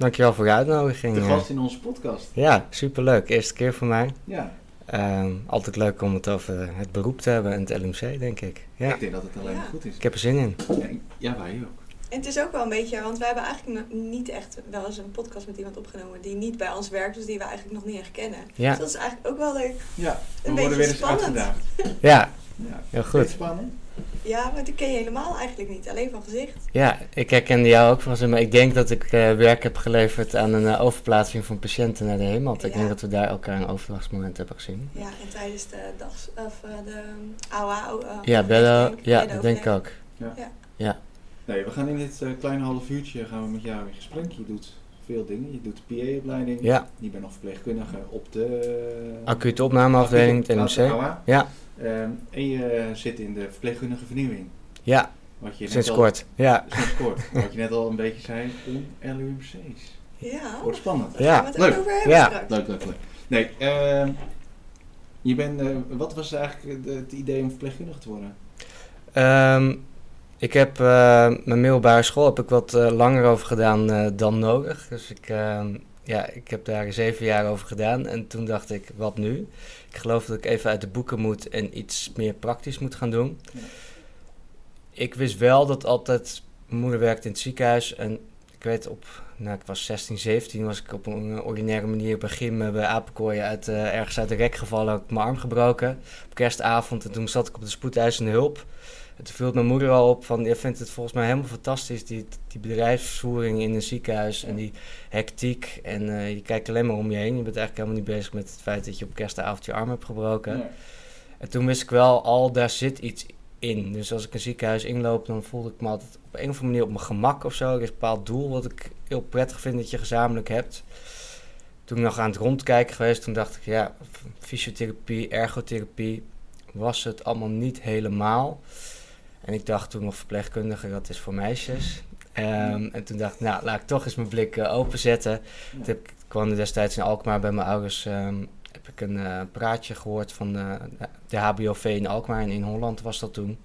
Dankjewel voor de uitnodiging. de eh. gast in onze podcast. Ja, superleuk. Eerste keer voor mij. Ja, Ehm, altijd leuk om het over het beroep te hebben en het LMC, denk ik. Ja, ik denk dat het alleen maar Ja. goed is. ik heb er zin in. Ja, wij ook. En het is ook wel een beetje, want wij hebben eigenlijk niet echt wel eens een podcast met iemand opgenomen die niet bij ons werkt, dus die we eigenlijk nog niet echt kennen. Ja, Dus dat is eigenlijk ook wel leuk. Ja, we Een worden beetje weer eens spannend. uitgedaagd. ja, Ja, heel je goed. spannend? Ja, maar die ken je helemaal eigenlijk niet, alleen van gezicht. Ja, ik herkende jou ook van ze, maar ik denk dat ik eh, werk heb geleverd aan een eh, overplaatsing van patiënten naar de hemel. Ik Ja. denk dat we daar elkaar een overdrachtsmoment hebben gezien. Ja, en tijdens de dag, of eh, de eh, Ja, Bello, denk ik, ja, dat denk ik ook. Nee, we gaan in dit kleine half uurtje gaan we met jou in gesprek. Je doet veel dingen. Je doet de PA-opleiding. Ja, Je bent nog verpleegkundige op de... acute opnameafdeling, het Acute- LMC. AOA. Ja, Ehm, en je zit in de verpleegkundige vernieuwing. ja, Wat je net sinds al- kort. Ja, Sinds kort. Wat je net al een beetje zei, om LUMC's. Ja, Wordt spannend. Ja. gaan we het Leuk. over hebben Ja. straks. Leuk, leuk, leuk. Nee, ehm, je bent, eh, wat was eigenlijk de- het idee om verpleegkundige te worden? Ehm, ik heb eh, mijn middelbare school heb ik wat eh, langer over gedaan eh, dan nodig. Dus ik, ja, ik heb daar zeven jaar over gedaan. En toen dacht ik, wat nu? Ik geloof dat ik even uit de boeken moet en iets meer praktisch moet gaan doen. Ja. Ik wist wel dat altijd... Mijn moeder werkte in het ziekenhuis en ik weet op... Nou, ik was 16, 17, was ik op een ordinaire manier gym eh, bij Apenkooien uit, ergens uit de rek gevallen. Had ik mijn arm gebroken op kerstavond en toen zat ik op de spoedeisende hulp. En toen viel mijn moeder al op van, je vindt het volgens mij helemaal fantastisch, die, die bedrijfsvoering in een ziekenhuis en die hectiek. En eh, je kijkt alleen maar om je heen. Je bent eigenlijk helemaal niet bezig met het feit dat je op kerstavond je arm hebt gebroken. En toen wist ik wel al, daar zit iets in. Dus als ik een ziekenhuis inloop, dan voelde ik me altijd op een of andere manier op mijn gemak of zo. Er is een bepaald doel wat ik heel prettig vind dat je gezamenlijk hebt. Toen ik nog aan het rondkijken geweest, toen dacht ik, ja, fysiotherapie, ergotherapie, was het allemaal niet helemaal. En ik dacht toen nog verpleegkundige, dat is voor meisjes. Ehm, en toen dacht ik, nou, laat ik toch eens mijn blik eh, openzetten. Toen ik, ik woonde destijds in Alkmaar bij mijn ouders. ehm, heb ik een eh, praatje gehoord van eh, de HBOV in Alkmaar. En in Holland was dat toen.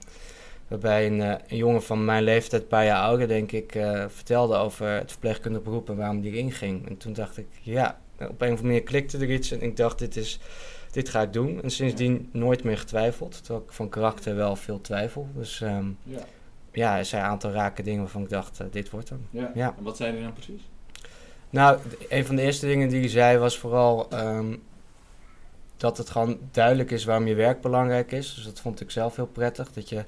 Waarbij een, eh, een jongen van mijn leeftijd, een paar jaar ouder denk ik, vertelde over het verpleegkundig beroep en waarom die erin ging. En toen dacht ik, ja, op een of andere manier klikte er iets. En ik dacht, dit, is, dit ga ik doen. En sindsdien nooit meer getwijfeld. Terwijl ik van karakter wel veel twijfel. Dus ehm, Ja. ja, er zijn een aantal rake dingen waarvan ik dacht, eh, dit wordt hem. Ja. Ja. En wat zei hij dan precies? Nou, een van de eerste dingen die hij zei was vooral ehm, dat het gewoon duidelijk is waarom je werk belangrijk is. Dus dat vond ik zelf heel prettig. Dat je,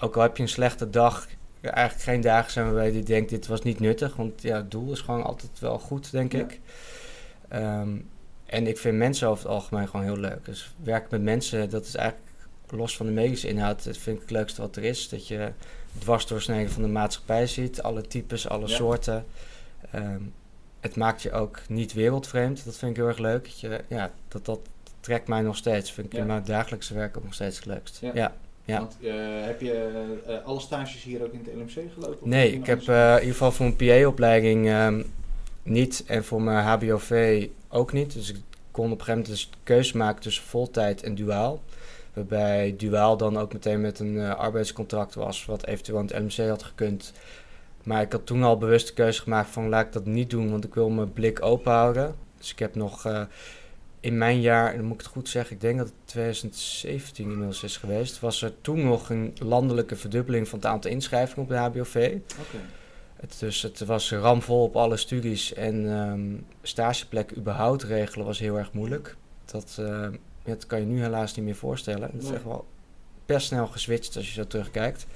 ook al heb je een slechte dag, eigenlijk geen dagen zijn waarbij je denkt dit was niet nuttig. Want ja, het doel is gewoon altijd wel goed, denk Ja. ik. Ehm, en ik vind mensen over het algemeen gewoon heel leuk. Dus werken met mensen, dat is eigenlijk los van de medische inhoud, dat vind ik het leukste wat er is. Dat je dwarsdoorsneden van de maatschappij ziet, alle types, alle Ja. soorten. Ehm, het maakt je ook niet wereldvreemd. Dat vind ik heel erg leuk. Dat, je, ja, dat, dat trekt mij nog steeds. Vind ik Ja. in mijn dagelijkse werk ook nog steeds het leukst. Ja. Ja. Ja. Want eh, heb je eh, alle stages hier ook in het LMC gelopen? Nee, ik heb eh, in ieder geval voor mijn PA-opleiding ehm, niet en voor mijn HBOV ook niet. Dus ik kon op een gegeven moment dus de keuze maken tussen voltijd en duaal. Waarbij duaal dan ook meteen met een eh, arbeidscontract was, wat eventueel aan het LMC had gekund. Maar ik had toen al bewust de keuze gemaakt van laat ik dat niet doen, want ik wil mijn blik open houden. Dus ik heb nog eh, in mijn jaar, en dan moet ik het goed zeggen, ik denk dat het 2017 inmiddels is geweest, was er toen nog een landelijke verdubbeling van het aantal inschrijvingen op de HBOV. Het, dus het was ramvol op alle studies en ehm stageplek überhaupt regelen was heel erg moeilijk. Dat, eh, dat kan je nu helaas niet meer voorstellen. Het is echt wel best snel geswitcht als je zo terugkijkt.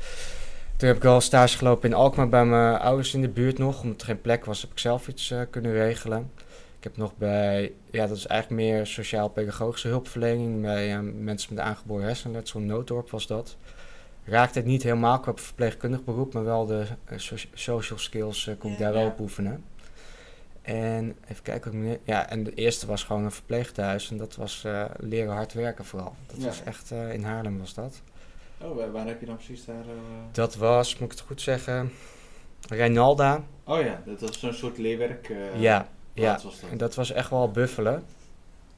Toen heb ik wel stage gelopen in Alkmaar bij mijn ouders in de buurt nog. Omdat er geen plek was, heb ik zelf iets eh, kunnen regelen. Ik heb nog bij, ja, dat is eigenlijk meer sociaal-pedagogische hulpverlening bij eh, mensen met aangeboren hersenletsel. Nooddorp was dat. Raakte het niet helemaal qua verpleegkundig beroep, maar wel de eh, so- social skills eh, kon ik daar wel op oefenen. En even kijken. Ja, en de eerste was gewoon een verpleeghuis. En dat was eh, leren hard werken vooral. Dat Ja. was echt in Haarlem was dat. Oh, waar, heb je dan precies daar... Dat was, moet ik het goed zeggen, Reinalda. Oh ja, dat was zo'n soort leerwerk. ja, ja. plaats was dat. En dat was echt wel buffelen.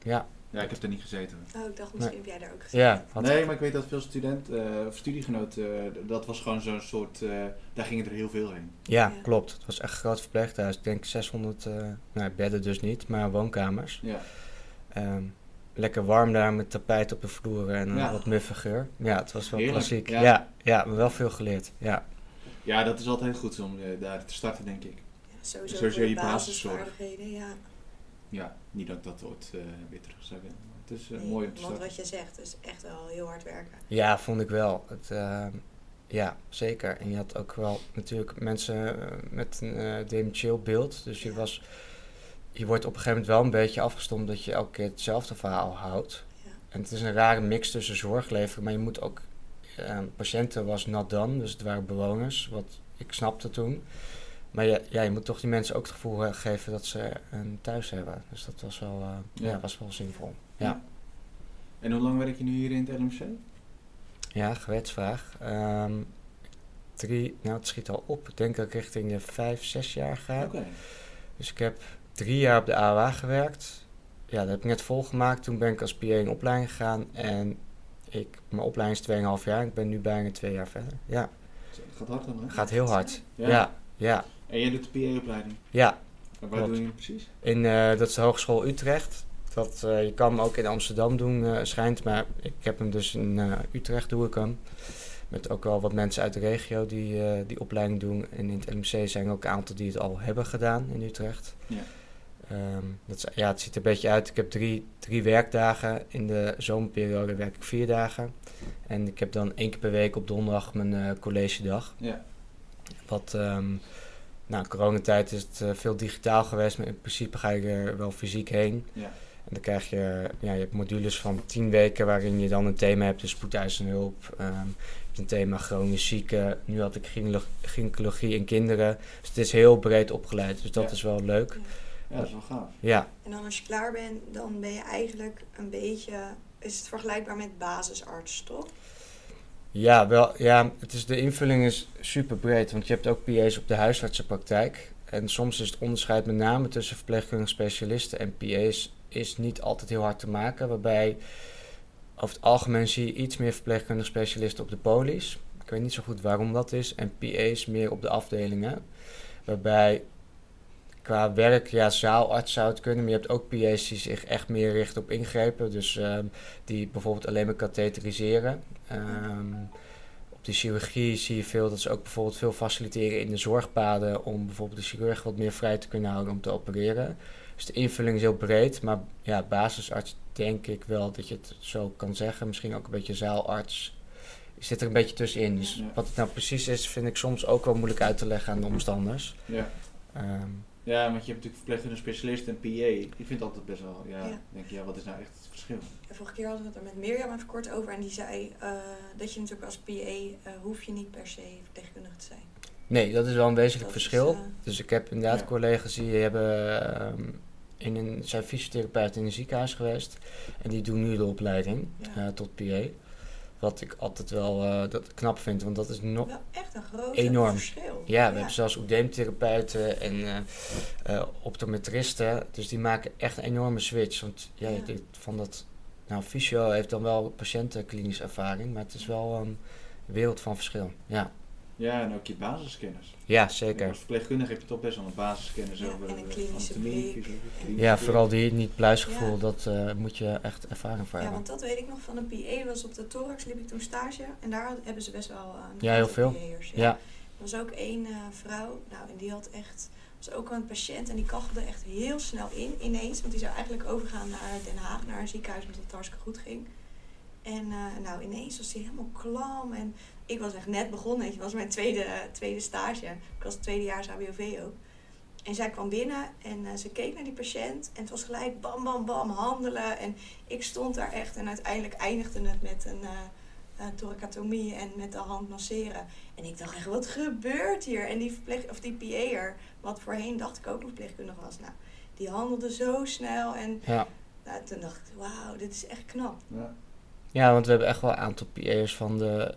Ja, Ja, ik heb er niet gezeten. Oh, ik dacht misschien heb jij daar ook gezien. ja. Nee, maar ik weet dat veel studenten eh, of studiegenoten, eh, dat was gewoon zo'n soort, eh, daar gingen er heel veel heen. Ja, Ja. klopt. Het was echt een groot verpleeghuis. Ik denk 600, eh nou, bedden dus niet, maar woonkamers. Ja. Ehm, lekker warm daar met tapijt op de vloer en Ja. een wat muffe geur. Ja, het was wel Heerlijk, klassiek. ja. Ja. Ja, maar wel veel geleerd. Ja, ja, dat is altijd goed om daar te starten, denk ik. Ja, sowieso, je basiszorg. ja. Ja, niet dat ik dat ooit eh, weer terug zou willen. Maar het is eh, Nee, mooi om te want starten. wat je zegt is echt wel heel hard werken. ja vond ik wel. Het, ehm, ja, zeker. En je had ook wel natuurlijk mensen eh, met een uh, dementieel beeld. Dus je, Ja. was, je wordt op een gegeven moment wel een beetje afgestomd dat je elke keer hetzelfde verhaal houdt. Ja. En het is een rare mix tussen zorg leveren, maar je moet ook... eh, patiënten was not done, dus het waren bewoners, wat ik snapte toen. Maar ja, ja, je moet toch die mensen ook het gevoel eh, geven dat ze een thuis hebben. Dus dat was wel, eh, ja. Ja. was wel zinvol. Ja, En hoe lang werk je nu hier in het LMC? ja gewetsvraag. Ehm, drie, nou het schiet al op. Ik denk dat ik richting de vijf, zes jaar ga. Dus ik heb drie jaar op de AWA gewerkt. Ja, dat heb ik net volgemaakt. Toen ben ik als PA in opleiding gegaan. En ik, mijn opleiding is 2,5 jaar. Ik ben nu bijna twee jaar verder. Ja, Het gaat hard dan, hè? gaat heel hard. Ja, ja, En jij doet de PA-opleiding. ja. En waar doe je precies? In, eh, dat is de Hogeschool Utrecht. Dat, eh, je kan hem ook in Amsterdam doen, eh, schijnt. Maar ik heb hem dus in Utrecht, doe ik hem. Met ook wel wat mensen uit de regio die die opleiding doen. En in het LMC zijn er ook een aantal die het al hebben gedaan in Utrecht. Ja. Ehm, dat is, ja, het ziet er een beetje uit. Ik heb drie, drie werkdagen. In de zomerperiode werk ik vier dagen. En ik heb dan één keer per week op donderdag mijn collegedag. Ja. Wat, ehm nou, coronatijd is het eh, veel digitaal geweest, maar in principe ga je er wel fysiek heen. Ja. En dan krijg je, ja, je hebt modules van tien weken waarin je dan een thema hebt, dus spoedeisende hulp. ehm, je hebt een thema chronisch zieken. Nu had ik gynaecologie in kinderen. Dus het is heel breed opgeleid, dus dat Ja. is wel leuk. Ja, dat is wel gaaf. Ja, En dan als je klaar bent, dan ben je eigenlijk een beetje... Is het vergelijkbaar met basisarts, toch? Ja, wel, ja, het is, de invulling is super breed, want je hebt ook PA's op de huisartsenpraktijk. En soms is het onderscheid met name tussen verpleegkundige specialisten en PA's is niet altijd heel hard te maken. Waarbij over het algemeen zie je iets meer verpleegkundige specialisten op de polies. Ik weet niet zo goed waarom dat is. En PA's meer op de afdelingen. Waarbij qua werk, ja, zaalarts zou het kunnen. Maar je hebt ook PA's die zich echt meer richten op ingrepen. Dus ehm, die bijvoorbeeld alleen maar katheteriseren. Ehm, op de chirurgie zie je veel dat ze ook bijvoorbeeld veel faciliteren in de zorgpaden om bijvoorbeeld de chirurg wat meer vrij te kunnen houden om te opereren. Dus de invulling is heel breed, maar ja, basisarts denk ik wel dat je het zo kan zeggen. Misschien ook een beetje zaalarts. Zit er een beetje tussenin. Dus Ja. wat het nou precies is, vind ik soms ook wel moeilijk uit te leggen aan de omstanders. Ja. Ehm, Ja, want je hebt natuurlijk verpleegkundige specialist en PA. Ik vind het altijd best wel, ja, Ja. denk je, ja, wat is nou echt het verschil? En vorige keer hadden we het er met Mirjam even kort over. En die zei eh, dat je natuurlijk als PA eh, hoef je niet per se verpleegkundige te zijn. nee, dat is wel een wezenlijk Dat is, verschil. eh, Dus ik heb inderdaad Ja. collega's die hebben ehm, in een, zijn fysiotherapeut in een ziekenhuis geweest. En die doen nu de opleiding Ja. eh, tot PA. Wat ik altijd wel eh, dat knap vind, want dat is nog... Wel echt een groot Enorm. verschil. Ja, we hebben zelfs oedeemtherapeuten en eh eh, optometristen. Dus die maken echt een enorme switch. Want ja, Ja. van dat... Nou, fysio heeft dan wel patiëntenklinische ervaring, maar het is wel een wereld van verschil. Ja, Ja, en ook je basiskennis. ja zeker. Als verpleegkundige heb je toch best wel een basiskennis Ja, over en een eh, klinische anatomie, Ja, vooral die niet-pluisgevoel, Ja. dat eh, moet je echt ervaring voor Ja, hebben. want dat weet ik nog van een PA. was op de thorax, liep ik toen stage. En daar hebben ze best wel eh, een Ja, heel veel. PA'ers, Ja, Er was ook één eh, vrouw, nou, en die had echt, was ook een patiënt en die kachelde echt heel snel in ineens. Want die zou eigenlijk overgaan naar Den Haag, naar een ziekenhuis, omdat het hartstikke goed ging. En eh, nou, ineens was hij helemaal klam. En ik was echt net begonnen, weet je, het was mijn tweede, tweede stage. Ik was tweedejaars HBOV ook. En zij kwam binnen en eh, ze keek naar die patiënt. En het was gelijk bam, bam, bam, handelen. En ik stond daar echt en uiteindelijk eindigde het met een, eh, eh, thoracotomie en met de hand masseren. En ik dacht echt, wat gebeurt hier? En die, verpleeg, of die PA'er, wat voorheen dacht ik ook een verpleegkundige was, nou, die handelde zo snel. En Ja. nou, toen dacht ik, wauw, dit is echt knap. Ja. ja, want we hebben echt wel een aantal PA'ers van de,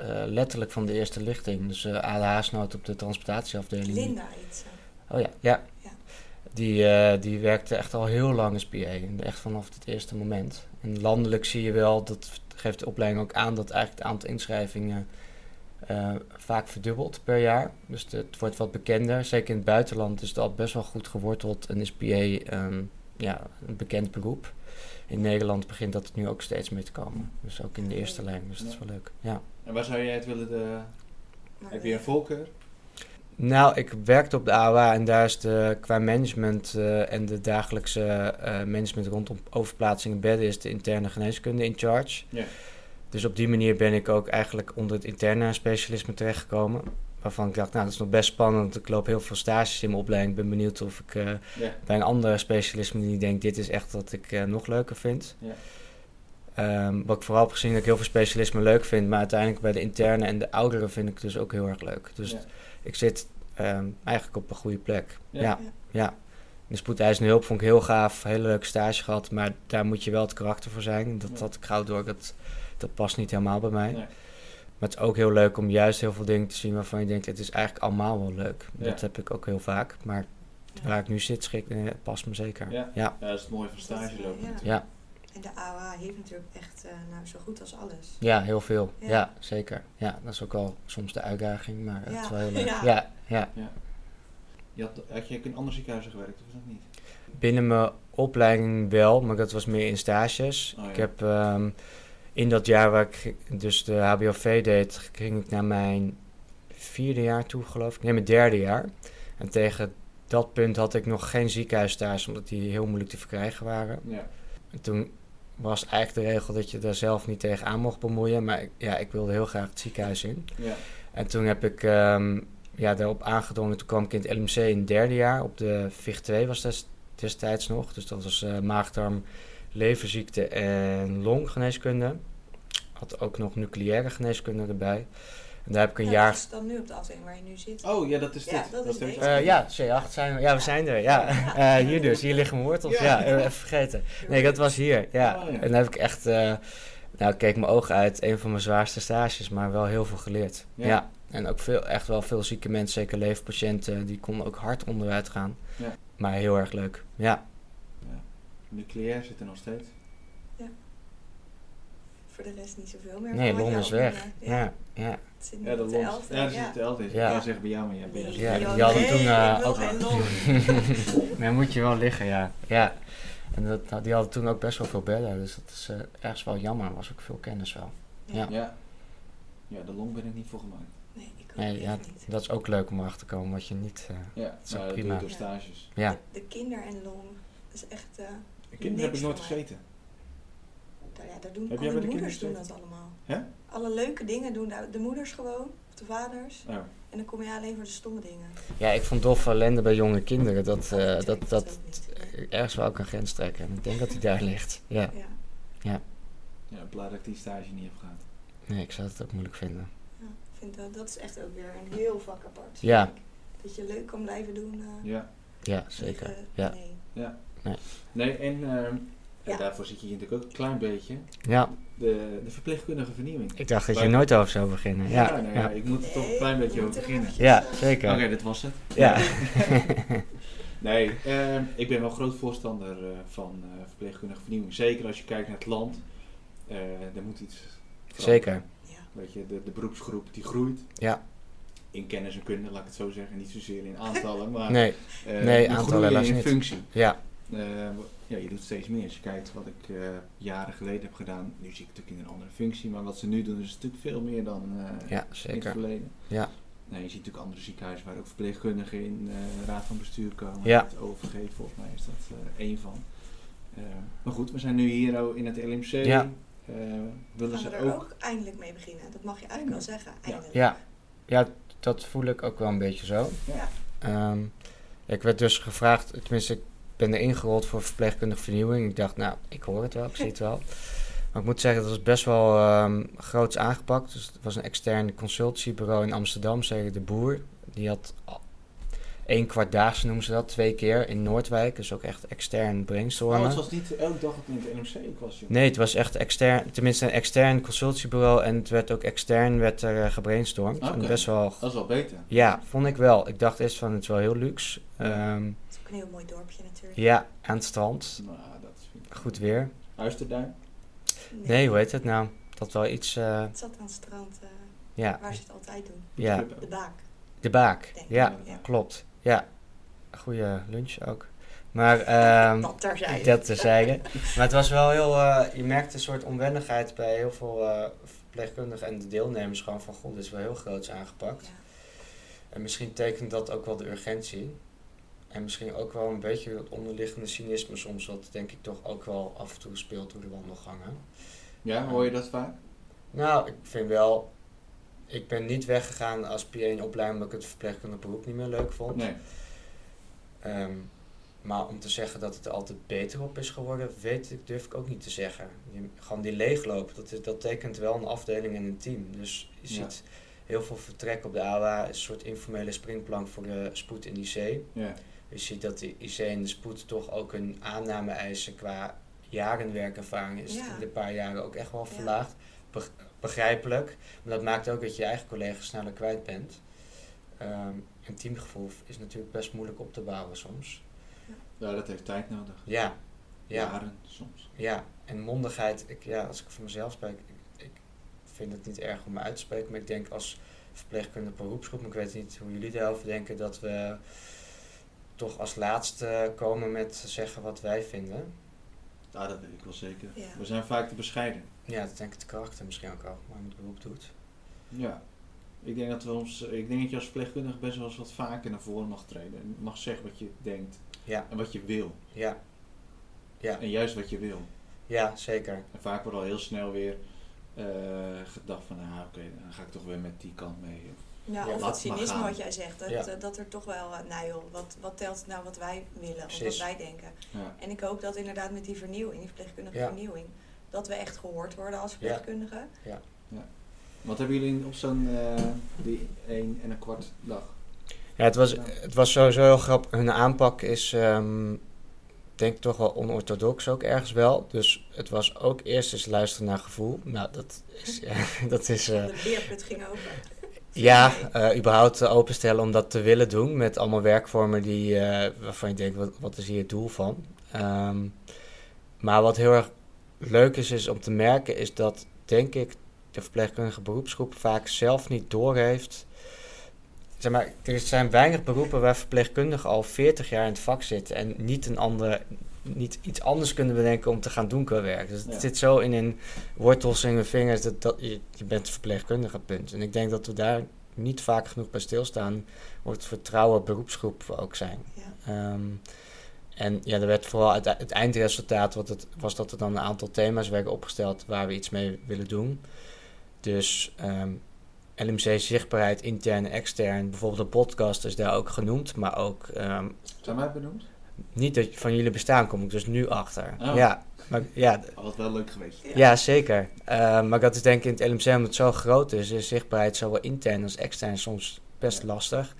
eh, letterlijk van de eerste lichting. Dus eh ADH-nood op de transportatieafdeling. Linda ze. Oh ja, ja. Ja. Die, eh, die werkte echt al heel lang als PA. Echt vanaf het eerste moment. En landelijk zie je wel, dat geeft de opleiding ook aan, dat eigenlijk het aantal inschrijvingen vaak verdubbelt per jaar. Dus het, het wordt wat bekender. Zeker in het buitenland is het al best wel goed geworteld en is PA ehm, ja, een bekend beroep. In Nederland begint dat nu ook steeds meer te komen. Dus ook in de eerste lijn. Dus dat is wel leuk. Ja. En waar zou jij het willen... De... Maar Heb je een voorkeur? Nou, ik werkte op de AOA en daar is de, qua management eh, en de dagelijkse eh, management rondom overplaatsing in bedden is de interne geneeskunde in charge. Ja. Dus op die manier ben ik ook eigenlijk onder het interne specialisme terechtgekomen. Waarvan ik dacht, nou dat is nog best spannend. Ik loop heel veel stages in mijn opleiding. Ik ben benieuwd of ik eh, Ja. bij een andere specialisme die denk, dit is echt wat ik eh, nog leuker vind. Ja. Ehm, wat ik vooral heb gezien dat ik heel veel specialismen leuk vind. Maar uiteindelijk bij de interne en de ouderen vind ik dus ook heel erg leuk. Dus Ja. ik zit ehm, eigenlijk op een goede plek. Ja. Ja. De spoedeisende hulp vond ik heel gaaf. Hele leuke stage gehad. Maar daar moet je wel het karakter voor zijn. Dat had ik gauw door. Dat, dat past niet helemaal bij mij. Nee. Maar het is ook heel leuk om juist heel veel dingen te zien waarvan je denkt... het is eigenlijk allemaal wel leuk. Ja. Dat heb ik ook heel vaak. Maar waar ik nu zit, schik, eh, past me zeker. Ja. Ja. Ja, dat is het mooie van stage lopen. ja. Ja, En de AOA heeft natuurlijk echt eh, nou, zo goed als alles. ja heel veel. Ja. Ja. zeker. Ja, dat is ook wel soms de uitdaging. Maar het Ja. is wel heel leuk. Ja. ja, ja. Je had, had je ook in andere ziekenhuizen gewerkt, of is dat niet? Binnen mijn opleiding wel, maar dat was meer in stages. Oh, ja. Ik heb ehm, in dat jaar waar ik dus de HBOV deed, ging ik naar mijn vierde jaar toe, geloof ik. Nee, mijn derde jaar. En tegen dat punt had ik nog geen ziekenhuisstages, omdat die heel moeilijk te verkrijgen waren. Ja. En toen was eigenlijk de regel dat je daar zelf niet tegen aan mocht bemoeien. Maar ik- ja, ik wilde heel graag het ziekenhuis in. Ja. En toen heb ik ehm, ja, daarop aangedrongen. Toen kwam ik in het LMC in het derde jaar. Op de VIG 2 was des, destijds nog. Dus dat was eh maagdarm, leverziekte en longgeneeskunde. Had ook nog nucleaire geneeskunde erbij. En daar heb ik een Ja, jaar... Dat is dan nu op de afdeling waar je nu zit. Oh, ja, dat is Ja, dit. dat is. Eh, ja, C8 zijn we. Ja, we zijn er. Ja. Eh, hier dus. Hier liggen mijn wortels. Ja. Ja, eh, even vergeten. Nee, dat was hier. Ja. Oh, ja. En daar heb ik echt... eh, nou, ik keek mijn ogen uit. Een van mijn zwaarste stages, maar wel heel veel geleerd. Ja. Ja. En ook veel, echt wel veel zieke mensen, zeker leverpatiënten, die konden ook hard onderuit gaan. Ja. Maar heel erg leuk. Ja. Ja. Nucleair zit er nog steeds. Voor de rest niet zoveel meer. Nee, Long is weg. noemde. Ja, ja. Het zit nu Ja, de elfde. Ja, dat zit de elfde. Ik Ja. wil zeggen bij jou, maar ja, Nee, jou. Ja, die hadden nee, toen, eh, wil ook-. Maar moet je wel liggen, ja. ja. En dat, die hadden toen ook best wel veel bedden, dus dat is eh, ergens wel jammer. Er was ook veel kennis wel. Ja. Ja. Ja, de long ben ik niet voor gemaakt. Nee, ik ook Nee, ja, niet. dat is ook leuk om erachter te komen wat je niet... eh, Ja, is dat doe prima. je door stages. ja. De, de kinder en long is echt... eh, De kinderen heb ik nooit gezeten. daar, ja, daar doen Heb jij alle bij de moeders doen kinderen dat allemaal. Hè? Alle leuke dingen doen de, de moeders gewoon, of de vaders. Oh. En dan kom je alleen voor de stomme dingen. ja, ik vond doffe ellende bij jonge kinderen, dat, Oh, eh, dat, ik dat niet. Ergens wel ook een grens trekken. En ik denk dat die daar ligt. Ja. Ja, Ja, blij dat ik die stage niet heb gehad. Nee, ik zou het ook moeilijk vinden. ja, ik vind dat, dat is echt ook weer een heel vak apart. Ja. Dat je leuk kan blijven doen. eh, Ja. Ja, zeker. tegen- Ja. Nee. Ja. Nee. Nee, en ehm, Ja. daarvoor zit je hier natuurlijk ook een klein beetje. Ja, De, de verpleegkundige vernieuwing. ik dacht dat je Bij- er nooit over zou beginnen. Ja, nou ja, ja. ik moet er toch een klein beetje over er beginnen. Ja, zeker. Oké, dit was het. Ja. Nee, ehm, ik ben wel groot voorstander eh, van eh, verpleegkundige vernieuwing. Zeker als je kijkt naar het land. Eh er moet iets veranderen. Zeker. Weet je, de, de beroepsgroep die groeit. Ja. In kennis en kunde, laat ik het zo zeggen. Niet zozeer in aantallen, maar Nee, eh, nee, aantallen in niet. functie. ja, ja, je doet steeds meer. Als je kijkt wat ik eh, jaren geleden heb gedaan, nu zie ik het natuurlijk in een andere functie, maar wat ze nu doen is natuurlijk veel meer dan eh, ja, in het zeker. verleden. Ja. Nee, je ziet natuurlijk andere ziekenhuizen waar ook verpleegkundigen in eh, raad van bestuur komen. Ja. Het OVG, volgens mij is dat eh één van. Eh, maar goed, we zijn nu hier ook in het LMC. Ja. Eh, willen Gaan we ze er ook... ook... eindelijk mee beginnen? Dat mag je eigenlijk wel zeggen. Eindelijk. Ja, ja, dat voel ik ook wel een beetje zo. Ja. Ehm, ik werd dus gevraagd, tenminste, ik ben er ingerold voor verpleegkundige vernieuwing. Ik dacht, nou, ik hoor het wel, ik zie het wel. Maar ik moet zeggen, dat was best wel ehm groots aangepakt. Dus het was een extern consultancybureau in Amsterdam, zeggen de Boer. Die had één kwartdaagse noemen ze dat, twee keer in Noordwijk. Dus ook echt extern Oh, brainstormen. het was niet elke dag in het NMC was. Nee, het was echt extern, tenminste een extern consultancybureau. En het werd ook extern werd er eh, gebrainstormd. En Oké. best wel, Dat is wel beter. ja, vond ik wel. Ik dacht eerst van, het is wel heel luxe. Ehm, een heel mooi dorpje natuurlijk. ja, aan het strand. Nou, dat is Goed weer. Huisterduin. Nee, hoe heet het nou? Dat wel iets, eh, Het zat aan het strand eh, ja, waar ze het altijd doen. ja, De baak, de baak. denk ik. Ja, Ja. klopt. Ja, goede lunch ook. Maar ehm Dat terzijde. dat terzijde. Maar het was wel heel, eh, je merkte een soort onwennigheid bij heel veel eh, verpleegkundigen en de deelnemers gewoon van, god, dit is wel heel groots aangepakt. Ja. En misschien tekent dat ook wel de urgentie. En misschien ook wel een beetje het onderliggende cynisme soms, wat denk ik toch ook wel af en toe speelt door de wandelgangen. Ja, hoor je dat vaak? Nou, ik vind wel, ik ben niet weggegaan als PA in opleiding omdat ik het verpleegkundig beroep niet meer leuk vond. Nee. Ehm, maar om te zeggen dat het er altijd beter op is geworden, weet ik, durf ik ook niet te zeggen. Je, gewoon die leegloop, dat, is- dat tekent wel een afdeling en een team. Dus je Ja. ziet heel veel vertrek op de AWA, een soort informele springplank voor de spoed in de IC. Ja. Je ziet dat de IC en de spoed toch ook een aanname eisen qua jarenwerkervaring is Ja. in de paar jaren ook echt wel verlaagd. Beg- begrijpelijk, maar dat maakt ook dat je je eigen collega's sneller kwijt bent. Ehm, en teamgevoel is natuurlijk best moeilijk op te bouwen soms. ja, dat heeft tijd nodig. Ja, ja, Jaren soms. ja. En mondigheid, ik, ja, als ik voor mezelf spreek, ik, ik vind het niet erg om me uit te spreken, maar ik denk als verpleegkundige beroepsgroep, maar ik weet niet hoe jullie daarover denken, dat we toch als laatste komen met zeggen wat wij vinden. Ja, dat weet ik wel zeker. Ja. We zijn vaak te bescheiden. Ja, dat denk ik de krachten misschien ook al, waarom het beroep doet. Ja. Ik denk dat we ons, ik denk dat je als verpleegkundige best wel eens wat vaker naar voren mag treden. En mag zeggen wat je denkt Ja, en wat je wil. ja, ja, En juist wat je wil. ja, zeker. En vaak wordt al heel snel weer eh, gedacht van, nou oké, dan ga ik toch weer met die kant mee. Ja, of het cynisme wat jij zegt. Dat, Ja. eh, dat er toch wel, eh, nou joh, wat, wat telt nou wat wij willen of wat wij denken. Ja. En ik hoop dat inderdaad met die vernieuwing, die verpleegkundige Ja. vernieuwing, dat we echt gehoord worden als verpleegkundigen. Wat hebben jullie op zo'n eh, die één en een kwart dag? Ja, het was, het was sowieso heel grappig. Hun aanpak is, ehm, denk ik toch wel onorthodox ook ergens wel. Dus het was ook eerst eens luisteren naar gevoel. Nou, dat is, ja, dat is eh, De beerput ging open. Ja, eh, überhaupt eh, openstellen om dat te willen doen. Met allemaal werkvormen die, eh, waarvan je denkt, wat, wat is hier het doel van? Ehm, maar wat heel erg leuk is, is om te merken, is dat, denk ik, de verpleegkundige beroepsgroep vaak zelf niet doorheeft. Zeg maar, er zijn weinig beroepen waar verpleegkundigen al 40 jaar in het vak zitten en niet, een andere, niet iets anders kunnen bedenken om te gaan doen qua werk. Dus het Ja. zit zo in hun wortels in hun vingers dat, dat je, je bent verpleegkundige, punt. En ik denk dat we daar niet vaak genoeg bij stilstaan, wordt vertrouwen beroepsgroep ook zijn. Ja. Ehm, en ja, er werd vooral uit het eindresultaat wat het, was dat er dan een aantal thema's werden opgesteld waar we iets mee willen doen. Dus ehm, LMC zichtbaarheid intern en extern. Bijvoorbeeld een podcast is daar ook genoemd, maar ook ehm, Zijn wij benoemd? Niet dat van jullie bestaan kom ik dus nu achter. Oh. Ja, maar, ja, wat wel leuk geweest. Ja. ja, zeker. Eh, maar dat is denk ik in het LMC, omdat het zo groot is, is zichtbaarheid zowel intern als extern soms best Ja. lastig.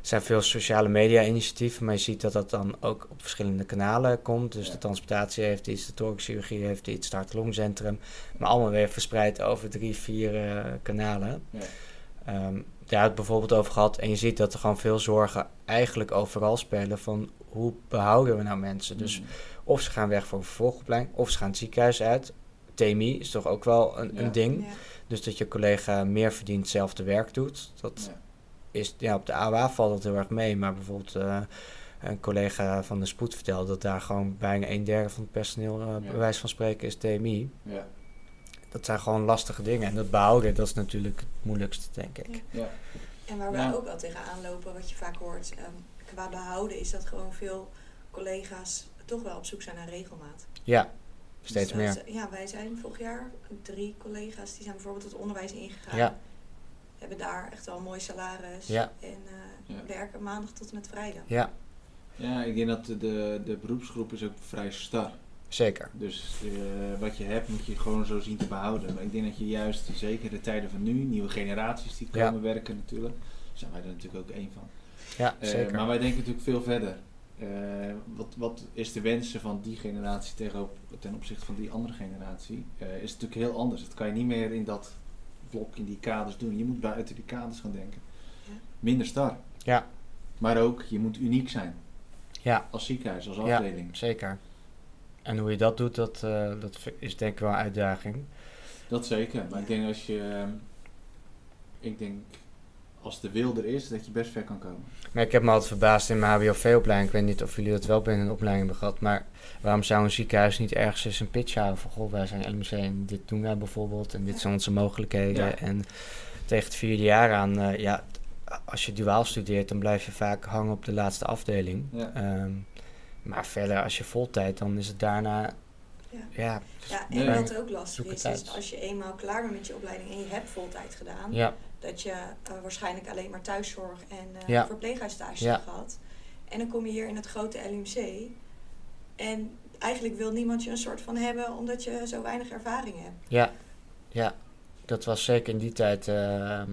Er zijn veel sociale media initiatieven, maar je ziet dat dat dan ook op verschillende kanalen komt. Dus Ja. de transportatie heeft iets, de thoraxchirurgie heeft iets, het hart-longcentrum. Maar allemaal weer verspreid over drie, vier eh, kanalen. Ja. Ehm, daar had het bijvoorbeeld over gehad. En je ziet dat er gewoon veel zorgen eigenlijk overal spelen van hoe behouden we nou mensen. Dus Mm. of ze gaan weg voor een vervolgopleiding, of ze gaan het ziekenhuis uit. TMI is toch ook wel een, Ja. een ding. Ja. Dus dat je collega meer verdient, hetzelfde werk doet. Dat Ja. is, ja, op de AWA valt dat heel erg mee. Maar bijvoorbeeld eh, een collega van de spoed vertelde dat daar gewoon bijna een derde van het personeel, Ja. bij wijze van spreken, is TMI. Ja. Dat zijn gewoon lastige dingen. En dat behouden, dat is natuurlijk het moeilijkste, denk ik. Ja. En waar wij Ja. ook wel tegenaan lopen, wat je vaak hoort, ehm, qua behouden, is dat gewoon veel collega's toch wel op zoek zijn naar regelmaat. Ja, steeds Dus dat meer. ja, wij zijn vorig jaar drie collega's die zijn bijvoorbeeld het onderwijs ingegaan. Ja. Hebben daar echt wel een mooi salaris. Ja. En eh, Ja. werken maandag tot en met vrijdag. Ja, ja, ik denk dat de, de, de beroepsgroep is ook vrij star. Zeker. Dus eh, wat je hebt moet je gewoon zo zien te behouden. Maar ik denk dat je juist, zeker de tijden van nu, nieuwe generaties die Ja. komen werken natuurlijk. Daar zijn wij er natuurlijk ook één van. Ja, Eh, zeker. maar wij denken natuurlijk veel verder. Eh, wat, wat is de wensen van die generatie tegenover, ten opzichte van die andere generatie? Eh, is natuurlijk heel anders. Dat kan je niet meer in dat blok, in die kaders doen. Je moet buiten die kaders gaan denken. Ja. Minder star. Ja. Maar ook, je moet uniek zijn. Ja. Als ziekenhuis, als Ja. afdeling. Zeker. En hoe je dat doet, dat, eh, dat is denk ik wel een uitdaging. Dat zeker. Maar ik denk als je... ehm, ik denk, als de wil er is, dat je best ver kan komen. Maar ik heb me altijd verbaasd in mijn HBOV-opleiding. Ik weet niet of jullie dat wel binnen een opleiding hebben gehad. Maar waarom zou een ziekenhuis niet ergens eens een pitch houden van... Goh, wij zijn LMC en dit doen wij bijvoorbeeld. En dit zijn onze mogelijkheden. Ja. En tegen het vierde jaar aan, eh, ja, als je duaal studeert... dan blijf je vaak hangen op de laatste afdeling. Ja. Ehm, maar verder, als je voltijd, dan is het daarna... Ja. Ja, Ja, en Nee. wat ook lastig is, is als je eenmaal klaar bent met je opleiding en je hebt voltijd gedaan, ja, dat je eh, waarschijnlijk alleen maar thuiszorg en eh Ja. verpleeghuisstages Ja. hebt gehad. En dan kom je hier in het grote LUMC en eigenlijk wil niemand je een soort van hebben omdat je zo weinig ervaring hebt. ja, ja. Dat was zeker in die tijd ehm,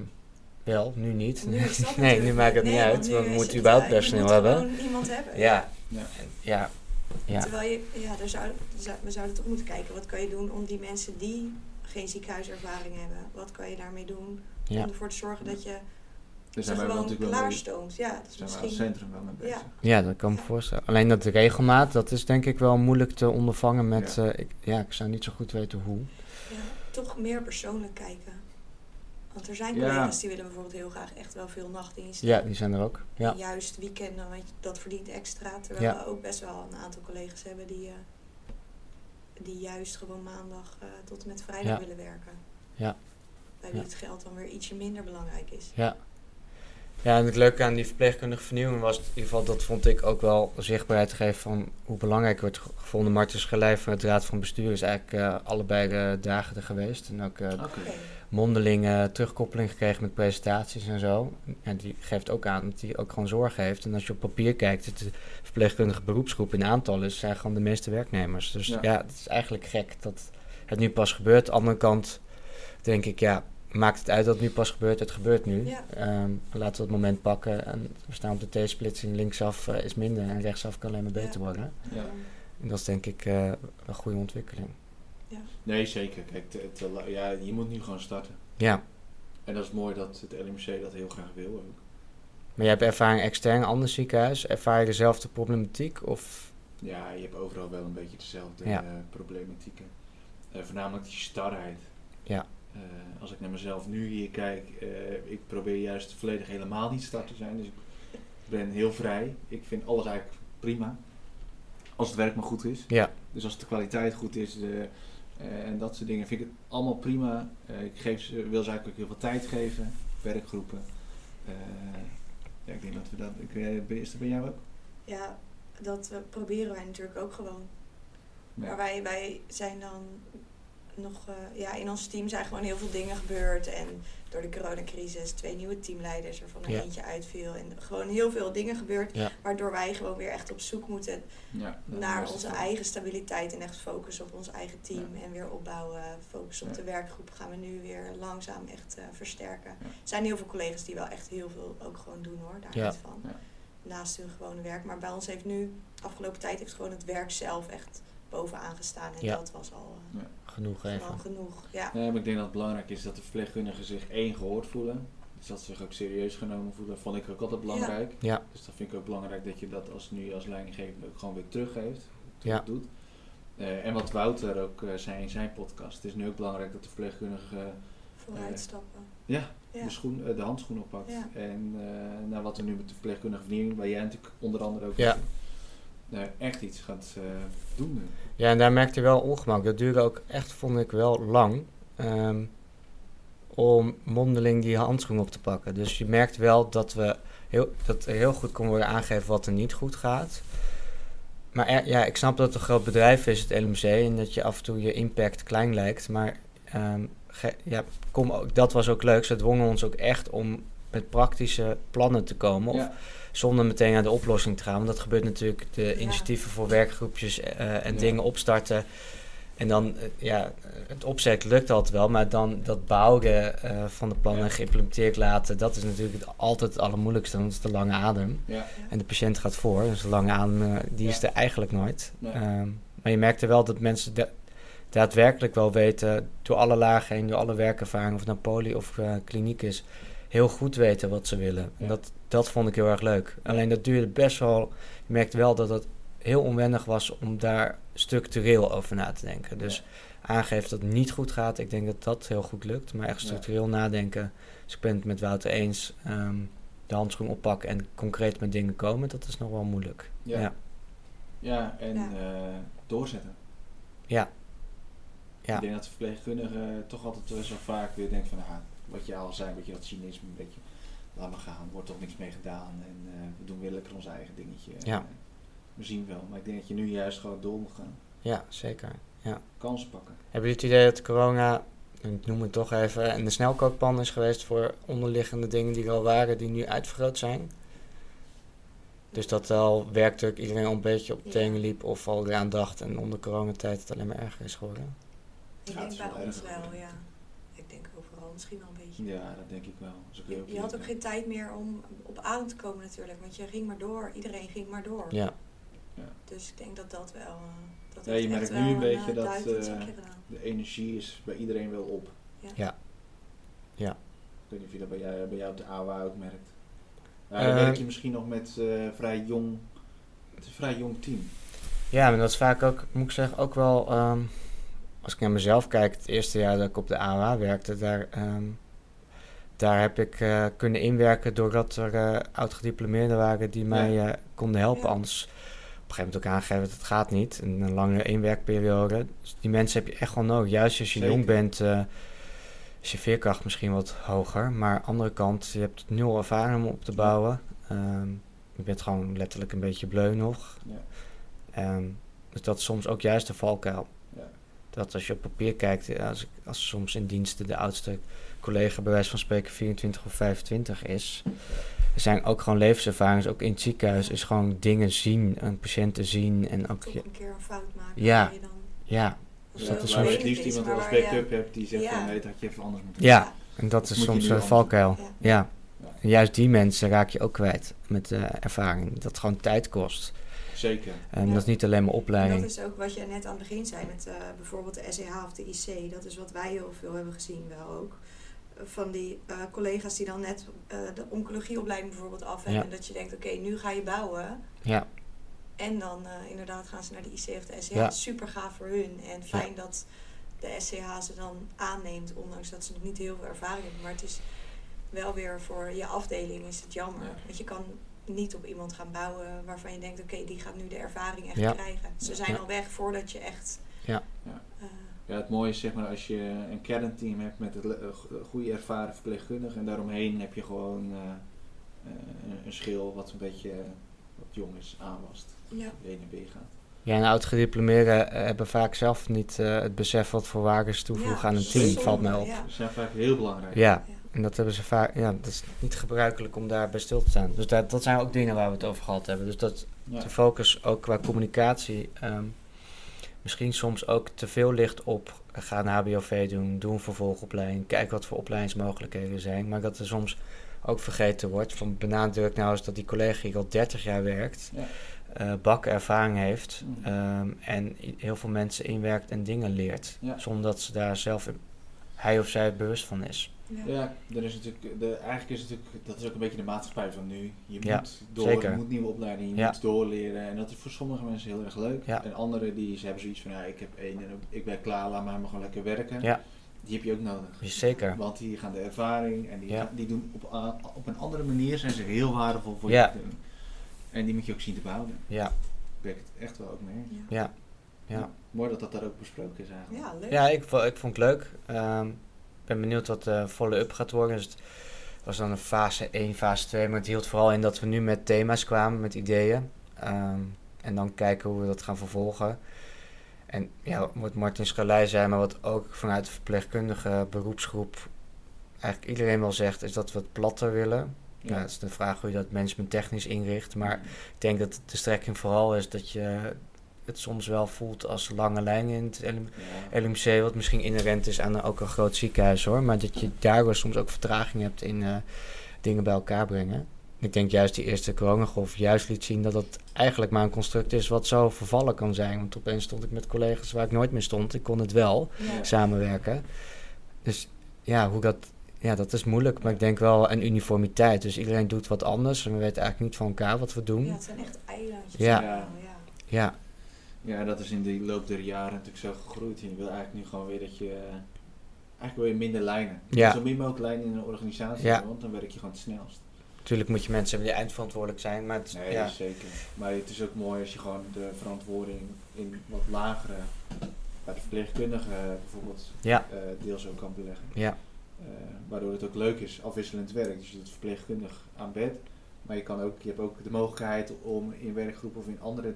wel, nu niet. Nu nee, nu maakt het nee, niet uit. we moeten überhaupt eh, personeel hebben. gewoon iemand hebben. Ja, Ja. ja, ja. Terwijl je, ja, daar zou, we zouden toch moeten kijken, wat kan je doen om die mensen die geen ziekenhuiservaring hebben, wat kan je daarmee doen ja. om ervoor te zorgen dat je zijn wel gewoon natuurlijk klaarstoomt. Ja, dat is zijn als centrum wel mee bezig. Ja. Ja, dat kan ik me voorstellen. Alleen dat de regelmaat, dat is denk ik wel moeilijk te ondervangen met... Ja. Ja, ik, ja ik zou niet zo goed weten hoe. Ja, toch meer persoonlijk kijken. Want er zijn collega's die willen bijvoorbeeld heel graag echt wel veel nachtdiensten. Ja, die zijn er ook. Ja, juist weekenden, want dat verdient extra. Terwijl we ook best wel een aantal collega's hebben die, eh, die juist gewoon maandag eh, tot en met vrijdag willen werken. Ja. Bij wie Ja. het geld dan weer ietsje minder belangrijk is. ja. Ja, en het leuke aan die verpleegkundige vernieuwing was, in ieder geval, dat vond ik ook wel zichtbaarheid te geven van hoe belangrijk wordt ge- gevonden. Marten Schelijf van het Raad van Bestuur is eigenlijk eh, allebei de dagen er geweest. En ook mondeling eh, terugkoppeling gekregen met presentaties en zo. En die geeft ook aan dat hij ook gewoon zorg heeft. En als je op papier kijkt, het de verpleegkundige beroepsgroep in aantallen zijn gewoon de meeste werknemers. Dus Ja. ja. het is eigenlijk gek dat het nu pas gebeurt. Aan de andere kant denk ik, ja, maakt het uit dat het nu pas gebeurt? Het gebeurt nu. Ja. Ehm, laten we het moment pakken. En we staan op de T-splitsing. Linksaf eh, is minder en rechtsaf kan alleen maar beter Ja. worden. Ja. En dat is denk ik eh, een goede ontwikkeling. Nee, zeker. Kijk, te- te- ja, je moet nu gewoon starten. Ja, En dat is mooi dat het LMC dat heel graag wil ook. maar je hebt ervaring extern, ander ziekenhuis. Ervaar je dezelfde problematiek? Of Ja, je hebt overal wel een beetje dezelfde Ja. eh, problematieken. Voornamelijk die starheid. Ja. Als ik naar mezelf nu hier kijk, eh, ik probeer juist volledig helemaal niet start te zijn. Dus ik ben heel vrij. Ik vind alles eigenlijk prima. Als het werk maar goed is. Ja. Dus als de kwaliteit goed is eh, eh, en dat soort dingen, vind ik het allemaal prima. Eh, ik geef ze, wil ze eigenlijk ook heel veel tijd geven. Werkgroepen. Eh, ja, ik denk dat we dat... Ik, is dat bij jou ook? Ja, dat proberen wij natuurlijk ook gewoon. Ja. Maar wij, wij zijn dan nog, eh, ja, in ons team zijn gewoon heel veel dingen gebeurd. En door de coronacrisis twee nieuwe teamleiders, waarvan er Ja. eentje uitviel. En gewoon heel veel dingen gebeurd. Ja. Waardoor wij gewoon weer echt op zoek moeten Ja, naar onze eigen stabiliteit. En echt focussen op ons eigen team. En weer opbouwen. Focussen op Ja. de werkgroep gaan we nu weer langzaam echt eh, versterken. Ja. Er zijn heel veel collega's die wel echt heel veel ook gewoon doen hoor, daar Ja. niet van. Ja. Naast hun gewone werk. Maar bij ons heeft nu, afgelopen tijd, heeft gewoon het werk zelf echt bovenaan gestaan. En Ja. dat was al eh, genoeg gewoon even? genoeg. Ja. Ja, maar ik denk dat het belangrijk is dat de verpleegkundigen zich één gehoord voelen. Dus dat ze zich ook serieus genomen voelen. vond ik ook altijd belangrijk. Ja. Dus dat vind ik ook belangrijk dat je dat als nu als leidinggevende ook gewoon weer teruggeeft. Ja. Doet. Eh, en wat Wouter ook eh, zei in zijn podcast. Het is nu ook belangrijk dat de verpleegkundige eh, Vooruitstappen. ja, Ja. de, schoen, de handschoen oppakt. Ja. En eh naar wat er nu met de verpleegkundige vernieuwing, waar jij natuurlijk onder andere ook Ja. Eh, echt iets gaat eh, doen. Ja, en daar merkte je wel ongemak. Dat duurde ook echt, vond ik, wel lang. ehm, om mondeling die handschoen op te pakken. Dus je merkt wel dat, we heel, dat er heel goed kon worden aangegeven wat er niet goed gaat. Maar ja, ik snap dat het een groot bedrijf is, het LMC, en dat je af en toe je impact klein lijkt. Maar ehm, ja, kom ook, dat was ook leuk. Ze dwongen ons ook echt om met praktische plannen te komen. Of Ja. zonder meteen naar de oplossing te gaan. Want dat gebeurt natuurlijk de initiatieven voor werkgroepjes eh, en Ja. dingen opstarten. En dan, eh, ja, het opzet lukt altijd wel, maar dan dat bouwen eh, van de plannen Ja. geïmplementeerd laten, dat is natuurlijk altijd het allermoeilijkste, want het is de lange adem. Ja. En de patiënt gaat voor, dus de lange adem, eh, die is er eigenlijk nooit. Nee. Ehm, maar je merkte wel dat mensen da- daadwerkelijk wel weten, door alle lagen heen, door alle werkervaring, of het nou poli of eh, kliniek is, heel goed weten wat ze willen. En dat, dat vond ik heel erg leuk. Alleen dat duurde best wel, je merkte wel dat het heel onwennig was om daar structureel over na te denken. Dus aangeeft dat het niet goed gaat, ik denk dat dat heel goed lukt. Maar echt Ja. structureel nadenken, dus ik ben het met Wouter eens, ehm, de handschoen oppakken en concreet met dingen komen, dat is nog wel moeilijk. Ja. Ja. Ja, en Ja. eh, doorzetten. Ja. Ja. Ik denk dat de verpleegkundige toch altijd wel zo vaak weer denkt van, ah, wat je al zei, een beetje dat cynisme, een beetje, laat maar gaan, er wordt toch niks mee gedaan en eh, we doen weer lekker ons eigen dingetje. Ja. En, eh, we zien wel, maar ik denk dat je nu juist gewoon door moet gaan. Ja, zeker. Kansen pakken. Hebben jullie het idee dat corona, ik noem het toch even, en de snelkookpan is geweest voor onderliggende dingen die er al waren, die nu uitvergroot zijn? Dus dat al werkdruk iedereen al een beetje op Ja. tenen liep of al eraan dacht en onder coronatijd het alleen maar erger is geworden? Ik Ja, het denk is bij wel ons wel, ja. Misschien wel een beetje. Ja, dat denk ik wel. Dus ook Je, je had ook geen tijd meer om op adem te komen natuurlijk, want je ging maar door. Iedereen ging maar door. Ja, Dus ik denk dat dat wel... eh, dat Ja, je merkt nu een beetje eh, dat, eh. De energie is bij iedereen wel op. Ja. Ja. Ik weet niet of je dat bij jou, bij jou op de AWA ook merkt. Ja, Eh, dan werk je misschien nog met eh, vrij jong, het is een vrij jong team. ja maar dat is vaak ook, moet ik zeggen, ook wel, ehm, als ik naar mezelf kijk, het eerste jaar dat ik op de AWA werkte, daar, ehm, daar heb ik eh, kunnen inwerken doordat er eh oud-gediplomeerden waren die mij eh, konden helpen. Anders op een gegeven moment ook aangegeven dat het gaat niet. En een lange inwerkperiode. Dus die mensen heb je echt wel nodig. Juist als je Zeker. jong bent, is je veerkracht misschien wat hoger. Maar aan de andere kant, je hebt nul ervaring om op te bouwen. Ehm, je bent gewoon letterlijk een beetje bleu nog. Ja. Ehm, dus dat is soms ook juist de valkuil. Ja. Dat als je op papier kijkt, ja, als, ik- als soms in diensten de oudste collega bij wijze van spreken 24 of 25 is. Er zijn ook gewoon levenservaringen, ook in het ziekenhuis, is gewoon dingen zien, een patiënten zien en ook, Toch een keer een fout maken. Ja. waar je dan ja, of Ja, dat zo is soms- het liefst iemand als waar je- backup hebt die zegt Ja. van nee, dat had je even anders moeten ja, en dat is Moet soms een valkuil. Ja. Ja, Ja. en juist die mensen raak je ook kwijt met eh, ervaring, dat gewoon tijd kost. Zeker. En Ja. dat is niet alleen maar En opleiding. dat is ook wat je net aan het begin zei met eh, bijvoorbeeld de SEH of de IC. Dat is wat wij heel veel hebben gezien wel ook. Van die eh, collega's die dan net eh, de oncologieopleiding bijvoorbeeld af hebben. Ja. En dat je denkt, oké, nu ga je bouwen. Ja, En dan eh, inderdaad gaan ze naar de IC of de SCH. Ja. Super gaaf voor hun. En fijn dat de SCH ze dan aanneemt, ondanks dat ze nog niet heel veel ervaring hebben. Maar het is wel weer voor je afdeling is het jammer. Ja. Want je kan niet op iemand gaan bouwen waarvan je denkt, oké, die gaat nu de ervaring echt Ja. krijgen. Ze zijn Ja. al weg voordat je echt... Ja. Ja. eh, Ja, het mooie is zeg maar als je een kernteam hebt met een le- eh, go- goede ervaren verpleegkundigen en daaromheen heb je gewoon eh, eh, een, een schil wat een beetje wat jong is, aanwast, ja. B gaat. ja en oud-gediplomeerden hebben vaak zelf niet eh, het besef wat voor waardes toevoegen Ja, aan een team, valt mij op. Ja. Dat zijn vaak heel belangrijk. Ja, Ja. En dat hebben ze vaak. Ja, dat is niet gebruikelijk om daar bij stil te staan. Dus dat, dat zijn ook dingen waar we het over gehad hebben. Dus dat Ja. de focus ook qua communicatie ehm, misschien soms ook te veel ligt op ga een HBOV doen, doe een vervolgopleiding, kijk wat voor opleidingsmogelijkheden er zijn. Maar dat er soms ook vergeten wordt van benadruk nou eens dat die collega hier al 30 jaar werkt, Ja. eh bak ervaring heeft Mm. ehm, en heel veel mensen inwerkt en dingen leert. Ja. Zonder dat ze daar zelf hij of zij bewust van is. Ja. Ja, er is natuurlijk, de, eigenlijk is het natuurlijk, dat is ook een beetje de maatschappij van nu. Je Ja, moet door, zeker. je moet nieuwe opleidingen, je Ja. moet doorleren. En dat is voor sommige mensen heel erg leuk. Ja. En anderen die ze hebben zoiets van, ja, ik heb één en ik ben klaar, laat mij maar gewoon lekker werken. Ja. Die heb je ook nodig. Zeker. Want die gaan de ervaring en die, Ja. gaan- die doen op, op een andere manier zijn ze heel waardevol voor Ja. je doen. En die moet je ook zien te behouden. Ja, Ik ben het echt wel ook mee. Ja. ja, ja. Mooi dat dat daar ook besproken is eigenlijk. Ja, leuk. Ja, ik, ik vond het leuk. Ehm, ben benieuwd wat de follow-up gaat worden. Dus het was dan een fase 1, fase 2. Maar het hield vooral in dat we nu met thema's kwamen, met ideeën. Ehm, en dan kijken hoe we dat gaan vervolgen. En ja, wat Martin Schalij zei, maar wat ook vanuit de verpleegkundige beroepsgroep eigenlijk iedereen wel zegt, is dat we het platter willen. Ja. Ja, het is de vraag hoe je dat management technisch inricht. Maar ik denk dat de strekking vooral is dat je het soms wel voelt als lange lijnen in het LM Ja. LMC, wat misschien inherent is aan ook een groot ziekenhuis hoor. Maar dat je daardoor soms ook vertraging hebt in eh, dingen bij elkaar brengen. Ik denk juist die eerste coronagolf juist liet zien dat het eigenlijk maar een construct is wat zo vervallen kan zijn. Want opeens stond ik met collega's waar ik nooit meer stond. Ik kon het wel Ja. samenwerken. Dus ja, hoe dat, ja, dat is moeilijk. Maar ik denk wel een uniformiteit. Dus iedereen doet wat anders. En we weten eigenlijk niet van elkaar wat we doen. Ja, het zijn echt eilandjes. Ja. Ja, Ja, dat is in de loop der jaren natuurlijk zo gegroeid. En je wil eigenlijk nu gewoon weer dat je... eh, eigenlijk wil je minder lijnen. Ja. Zo min mogelijk lijnen in een organisatie Ja. want dan werk je gewoon het snelst. natuurlijk moet je mensen hebben die eindverantwoordelijk zijn. Maar het, is- Nee, ja, zeker. Maar het is ook mooi als je gewoon de verantwoording in wat lagere... Bij de verpleegkundige bijvoorbeeld ja, eh, deels ook kan beleggen. ja, Eh, waardoor het ook leuk is, afwisselend werk. Dus je doet verpleegkundig aan bed. Maar je, kan ook, je hebt ook de mogelijkheid om in werkgroepen of in andere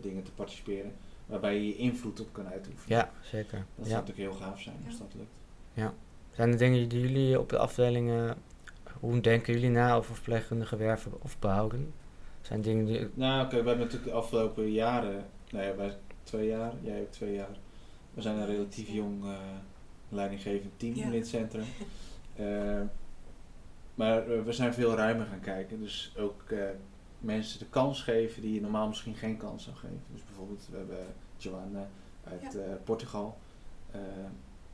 dingen te participeren. Waarbij je je invloed op kan uitoefenen. ja, zeker. Dat Ja. zou natuurlijk heel gaaf zijn als Ja. dat lukt. Zijn er dingen die jullie op de afdelingen, hoe denken jullie na over verpleegkundige werven of behouden? Zijn dingen die, Nou, oké, we hebben natuurlijk de afgelopen jaren, nou ja, wij twee jaar, jij ook twee jaar. We zijn een relatief jong eh, leidinggevend team Ja. in dit centrum. Eh, maar eh, we zijn veel ruimer gaan kijken. Dus ook eh, mensen de kans geven die je normaal misschien geen kans zou geven. Dus bijvoorbeeld, we hebben Joanna uit Ja. eh, Portugal. Eh,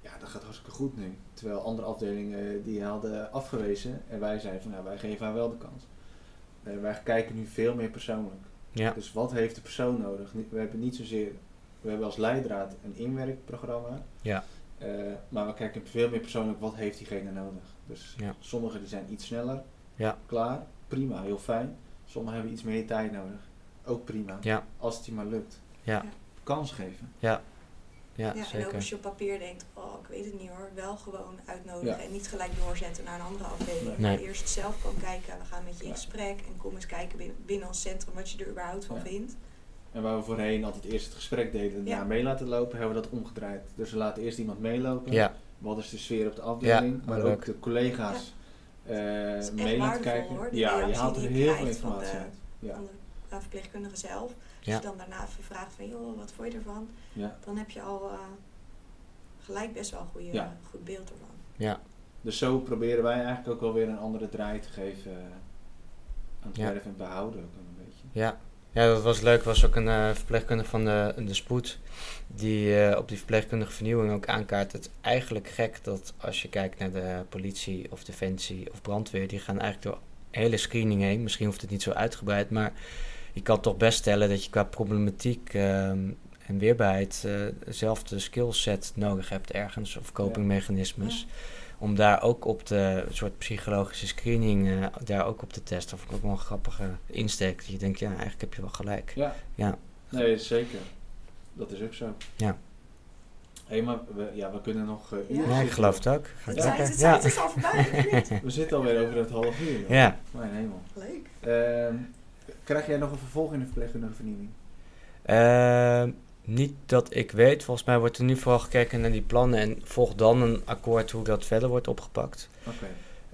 ja, dat gaat hartstikke goed nu. Terwijl andere afdelingen die hadden afgewezen. En wij zeiden van, nou, wij geven haar wel de kans. Eh, wij kijken nu veel meer persoonlijk. ja, Dus wat heeft de persoon nodig? We hebben niet zozeer, we hebben als leidraad een inwerkprogramma. Ja. Eh, maar we kijken veel meer persoonlijk, wat heeft diegene nodig? Dus Ja. sommigen die zijn iets sneller, Ja. klaar, prima, heel fijn. Sommigen hebben iets meer tijd nodig, ook prima. ja, Als het je maar lukt. ja, Kans geven. ja, ja, Ja, en ook zeker. als je op papier denkt, oh, ik weet het niet hoor, wel gewoon uitnodigen Ja. en niet gelijk doorzetten naar een andere afdeling. Nee. Maar eerst zelf kan kijken, we gaan met je in gesprek en kom eens kijken binnen, binnen ons centrum wat je er überhaupt van Ja. vindt. En waar we voorheen altijd eerst het gesprek deden en Ja. daarna mee laten lopen, hebben we dat omgedraaid. Dus we laten eerst iemand meelopen. Ja, Wat is de sfeer op de afdeling? Ja, maar ook de collega's mee laten waardevol, kijken. hoor, ja, je haalt er heel veel informatie de- uit. Ja. Van de verpleegkundige zelf. Als Ja. je dan daarna even vraagt van, joh, wat vond je ervan? Ja. Dan heb je al eh, gelijk best wel een goede, Ja. goed beeld ervan. ja, Dus zo proberen wij eigenlijk ook wel weer een andere draai te geven eh, aan het Ja. werven en behouden ook wel een beetje. ja. Ja, dat was leuk. was ook een eh, verpleegkundige van de, de spoed. Die eh, op die verpleegkundige vernieuwing ook aankaart. Het is eigenlijk gek dat als je kijkt naar de politie of defensie of brandweer. Die gaan eigenlijk door hele screening heen. Misschien hoeft het niet zo uitgebreid. Maar je kan toch best stellen dat je qua problematiek ehm, en weerbaarheid eh, dezelfde skillset nodig hebt ergens. Of copingmechanismes. Om daar ook op de soort psychologische screening, eh, daar ook op te testen. Of ook wel een grappige insteek. Dat je denkt, ja, eigenlijk heb je wel gelijk. Ja, Ja, nee, zeker. Dat is ook zo. Ja. Hé, maar we, ja, we kunnen nog eh, Ja. uren ja ik geloof het ook. Gaat Het, Ja. het, Ja. het is al voorbij? We zitten alweer over het half uur. joh. Ja. Mijn hemel. Leuk. Ehm, krijg jij nog een vervolg in de verpleegkundige vernieuwing? Ehm, niet dat ik weet. Volgens mij wordt er nu vooral gekeken naar die plannen. En volgt dan een akkoord hoe dat verder wordt opgepakt. Oké,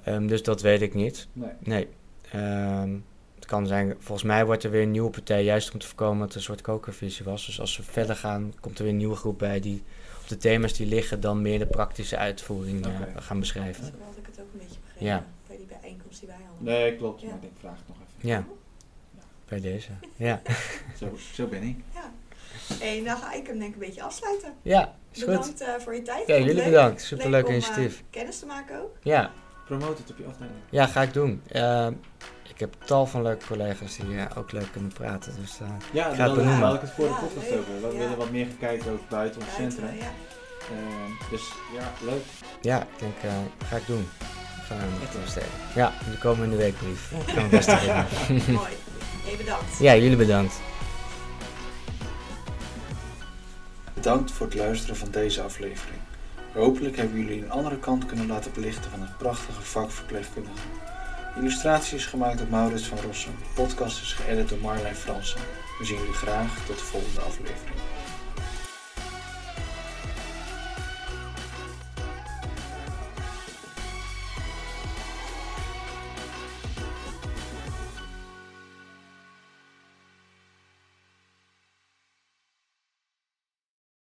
Ehm, dus dat weet ik niet. nee. Nee. Ehm, het kan zijn, volgens mij wordt er weer een nieuwe partij, juist om te voorkomen dat er een soort kokervisie was. Dus als we verder gaan, komt er weer een nieuwe groep bij die op de thema's die liggen dan meer de praktische uitvoering eh, gaan beschrijven. Zo had ik het ook een beetje begrepen. Ja. Bij die bijeenkomst die wij hadden. Nee, klopt. Ja. Maar ik vraag het nog even. Ja, bij deze. Ja, Zo, zo ben ik. Ja. Hey, nou ga ik hem denk ik een beetje afsluiten. ja is goed. Bedankt eh, voor je tijd. Ja, het jullie leuk. bedankt. Superleuk Leuk om, initiatief. eh, kennis te maken ook. Ja, Promote het op je afdeling. ja, ga ik doen. Ehm, ik heb tal van leuke collega's die eh, ook leuk kunnen praten. Dus eh, Ja, het daar benoemen. had ik het voor de podcast over. We Ja. willen wat meer gaan kijken ook buiten ons Buiten, centrum. ja. Ehm, dus ja, leuk. ja, ik denk, eh, ga ik doen. Ik ga hem Echt waar? besteden. Ja, in de komende weekbrief. Ik ga mijn best doen. Mooi. Hey, bedankt. Ja, jullie bedankt. Bedankt voor het luisteren van deze aflevering. Hopelijk hebben jullie een andere kant kunnen laten belichten van het prachtige vak verpleegkundige. Illustratie is gemaakt door Maurits van Rossum. De podcast is geëdit door Marlijn Fransen. We zien jullie graag tot de volgende aflevering.